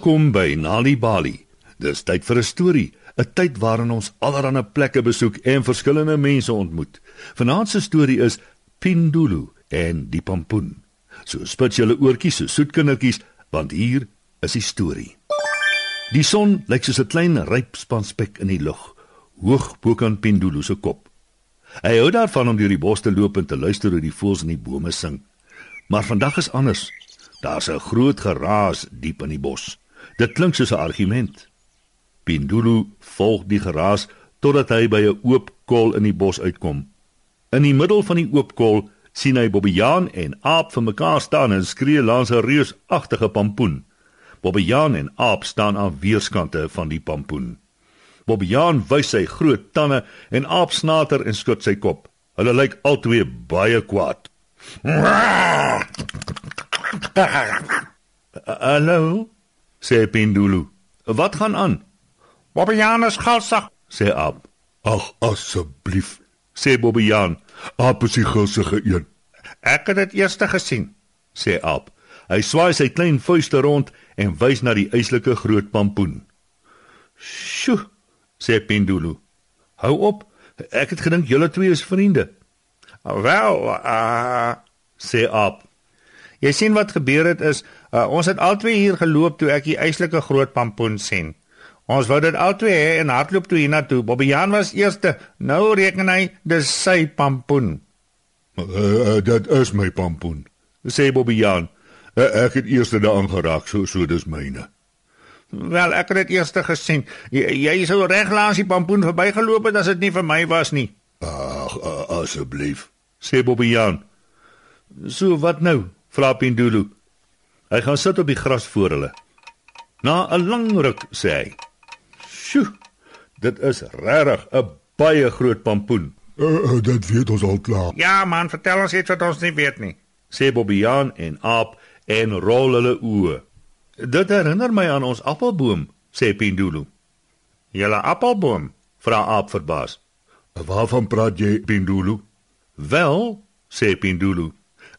Welkom by Nali Bali. Dis tyd vir 'n storie, 'n tyd waarin ons allerlei plekke besoek en verskillende mense ontmoet. Vanaand se storie is Pindulu en die pampoen. So spit julle oortjies so soet kindertjies, want hier is die storie. Die son lyk soos 'n klein ryp span spek in die lug, hoog bo kan Pindulu se kop. Hy hou daarvan om deur die bos te loop en te luister hoe die voëls in die bome sing. Maar vandag is anders. Daar's 'n groot geraas diep in die bos. Dit klink soos 'n argument. Pindulu volg die geraas totdat hy by 'n oop kol in die bos uitkom. In die middel van die oop kol sien hy Bobbejaan en Aap vir mekaar staan en skree langs 'n reusagtige pampoen. Bobbejaan en Aap staan aan weerskante van die pampoen. Bobbejaan wys sy groot tande en Aap snater en skud sy kop. Hulle lyk albei baie kwaad. Hallo, sê Pindulu. Wat gaan aan? Bobbejaan is galsig, sê Aap. Ag asseblief, Sê Bobbejaan. Aap is die gulsige een. ek het dit eers gesien. sê Aap. Hy swaai sy klein vuiste rond en wys na die eislike groot pampoen. "Sjoe," sê Pindulu. "Hou op. Ek het gedink julle twee is vriende." Wel, uh sê Aap. jy sien wat gebeur het is, uh, ons het albei hier geloop toe ek die eislike groot pampoen sien. Ons wou dit albei hê en hardloop toe hiernatoe. Bobbejaan was eerste. Nou reken hy dis sy pampoen. Uh, uh, dit is my pampoen. Sê Bobbejaan. Uh, ek het eers daaraan geraak, so so dis myne. Wel, ek het dit eers gesien. Jy, jy sou reg langs die pampoen verbygeloop het as dit nie vir my was nie. Ag uh, asseblief. sê Bobbejaan. "So wat nou?" vra Pindulu. Hy gaan sit op die gras voor hulle. Na 'n lang ruk sê hy: "Sjoe, dit is regtig 'n baie groot pampoen." Uh, uh, dit weet ons al klaar. Ja, man, vertel ons iets wat ons nie weet nie. sê Bobbejaan en Aap en rol hulle oë. Dit herinner my aan ons appelboom, sê Pindulu. Julle appelboom. Vra Aap verbaas. Waarvan praat jy, Pindulu? Wel, sê Pindulu.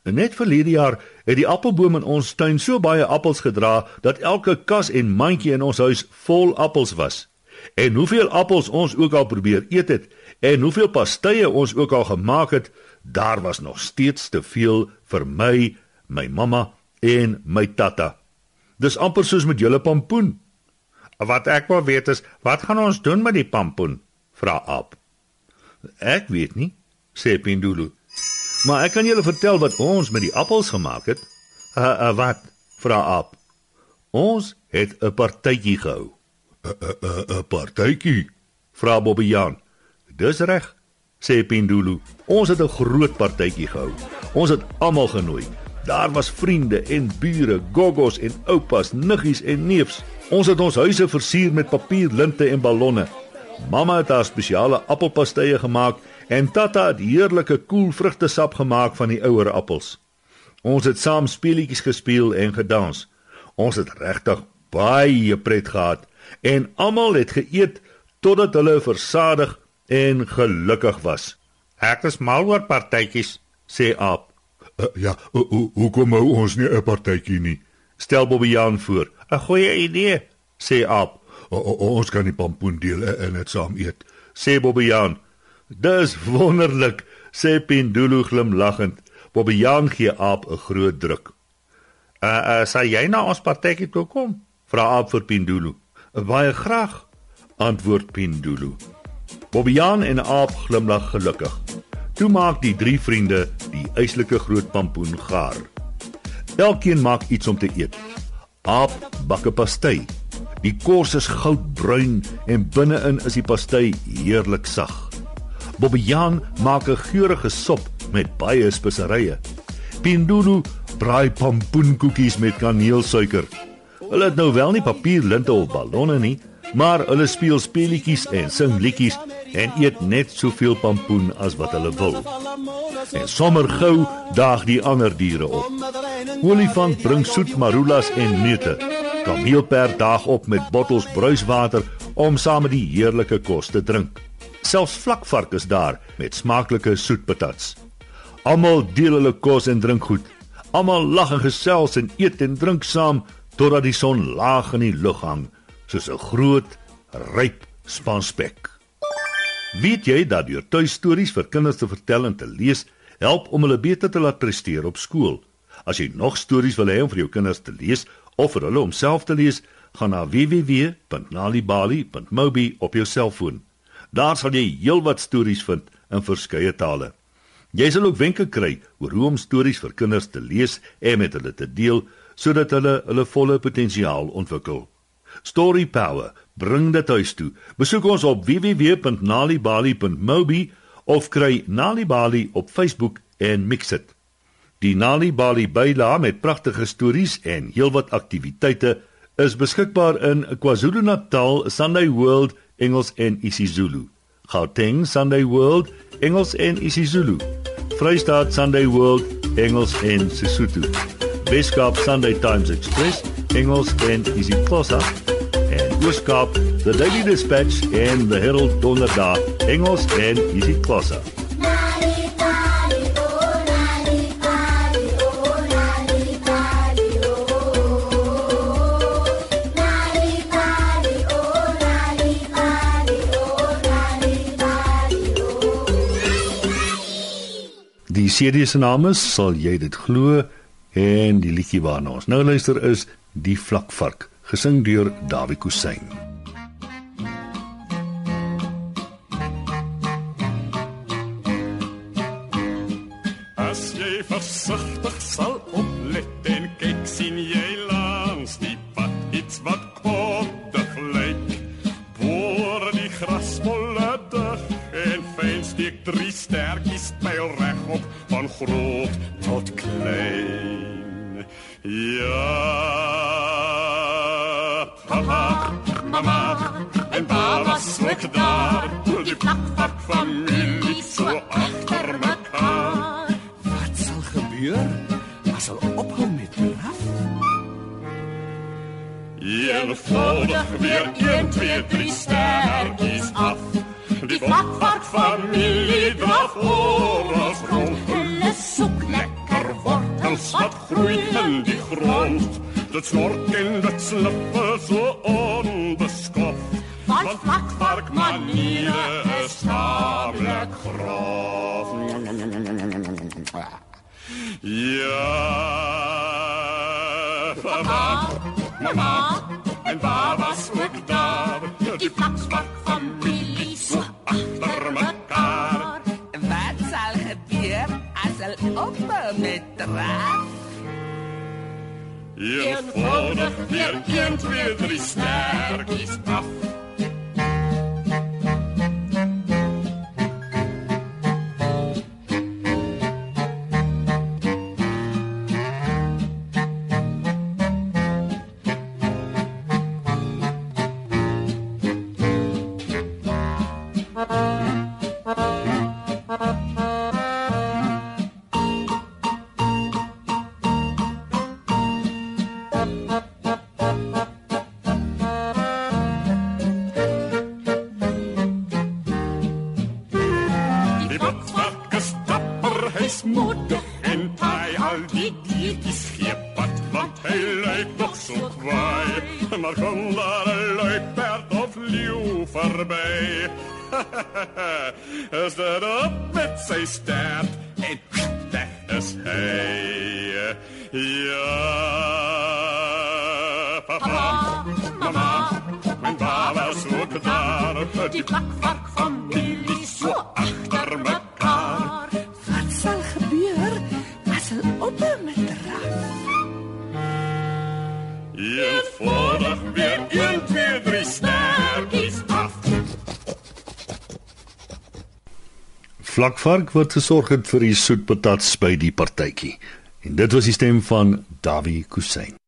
Net verlede jaar het die appelboom in ons tuin so baie appels gedra dat elke kas en mandjie in ons huis vol appels was. En hoeveel appels ons ook al probeer eet het en hoeveel pastye ons ook al gemaak het, daar was nog steeds te veel vir my, my mamma en my tatta. Dis amper soos met julle pampoen, Wat ek wil weet is, wat gaan ons doen met die pampoen? vra Aap. Ek weet nie, sê Pindulu. Maar ek kan julle vertel wat ons met die appels gemaak het. Uh, uh wat? vra Aap. Ons het 'n partytjie gehou. 'n 'n 'n partytjie. Vra Bobbejaan. Dis reg, sê Pindulu. Ons het 'n groot partytjie gehou. Ons het almal genooi. Daar was vriende en bure, goggos en oupas, niggies en neefs. Ons het ons huise versier met papierlinte en ballonne. Mamma het haar spesiale appelpastye gemaak en Tata het heerlike koel vrugtesap gemaak van die ouer appels. Ons het saam speletjies gespeel en gedans. Ons het regtig baie pret gehad en almal het geëet totdat hulle versadig en gelukkig was, Ek is mal oor partytjies. sê Aap. Uh, ja, ho- ho- hoekom hou ons nie 'n partytjie nie? Stel Bobbejaan voor. 'n Goeie idee. Sê Aap. O, o, ons kan die pampoen deel en en dit saam eet. Sê Bobbejaan. Dis wonderlik, sê Pindulu glimlaggend. Bobbejaan gee Aap 'n groot druk. Uh, uh sal jy na ons partytjie toe kom? Vra Aap vir Pindulu. Baie graag, antwoord Pindulu. Bobbejaan en Aap glimlag gelukkig. Toe maak die drie vriende die eislike groot pampoen gaar. Elkeen maak iets om te eet. Aap bak 'n pastei. Die kos is goudbruin en binne-in is die pastei heerlik sag. Bobbejaan maak 'n geurende sop met baie speserye. Pindulu braai pampoenkoekies met kaneelsuiker. Hulle het nou wel nie papierlinte of ballonne nie, maar hulle speel speletjies en sing liedjies en eet net soveel pampoen as wat hulle wil. En sommer gou daag die ander diere op. Olifant bring soet marulas en neute. Kameelperd daag op met bottels bruiswater om saam met die heerlike kos te drink. Selfs vlakvark is daar met smaaklike soetpatats. Almal deel hulle kos en drink goed. Almal lag en gesels en eet en drink saam totdat die son laag in die lug hang soos 'n groot, ryp span spek. Weet jy dat deur tuistories vir kinders te vertel en te lees help om hulle beter te laat presteer op skool? As jy nog stories wil hê om vir jou kinders te lees of vir hulle om self te lees, gaan na www.nalibali.mobi op jou selfoon. Daar sal jy heelwat stories vind in verskeie tale. Jy sal ook wenke kry oor hoe om stories vir kinders te lees en met hulle te deel sodat hulle hulle volle potensiaal ontwikkel. Story Power, bring dit huis toe. Besoek ons op www.nalibali.mobi of kry Nalibali op Facebook en mix dit. Die Nalibali byla met pragtige stories en heelwat aktiwiteite is beskikbaar in KwaZulu-Natal, Sunday World, Engels en isiZulu. Gauteng Sunday World, Engels en isiZulu. Vrystaat Sunday World, Engels en Sesotho. Weskaap Sunday Times Express, Engels en isiXhosa. En Ooskaap The Daily Dispatch en The Herald Donderdag, Engels en isiXhosa. Die serie se naam is sal jy dit glo en die liedjie waarna ons nou luister is Die Vlakvark gesing deur Dawie Kusyn. As jy versigtig sal oplet en kyk sien jy mama, en baba swak daar, die plakpak familie so agter mekaar. Wat sal gebeur? As hulle ophou met draf? Eenvoudig weer 1 2 3 sterkies af. Die vakvark familie draf oor ons rond. Hulle soek Lekker wortels wat groei in die grond. Dit snork en dit slippe so onbeskof. Want vakvark maniere is tamelik grof. Ja, papa, mama en baba ook daar. Die vlakvark Eenvoudig weer 1, 2, 3 sterkies af. is dit op met sy stert en weg is hy. Ja, papa, mama, mijn is ook daar. Die plakvark familie so agter mekaar. Wat sal gebeur as hulle ophou met draf? Eenvoudig weer 1, 2, 3 Vlakvark wat gesorg het vir die soetpatats by die partytjie. En dit was die stem van Dawie Kusyn.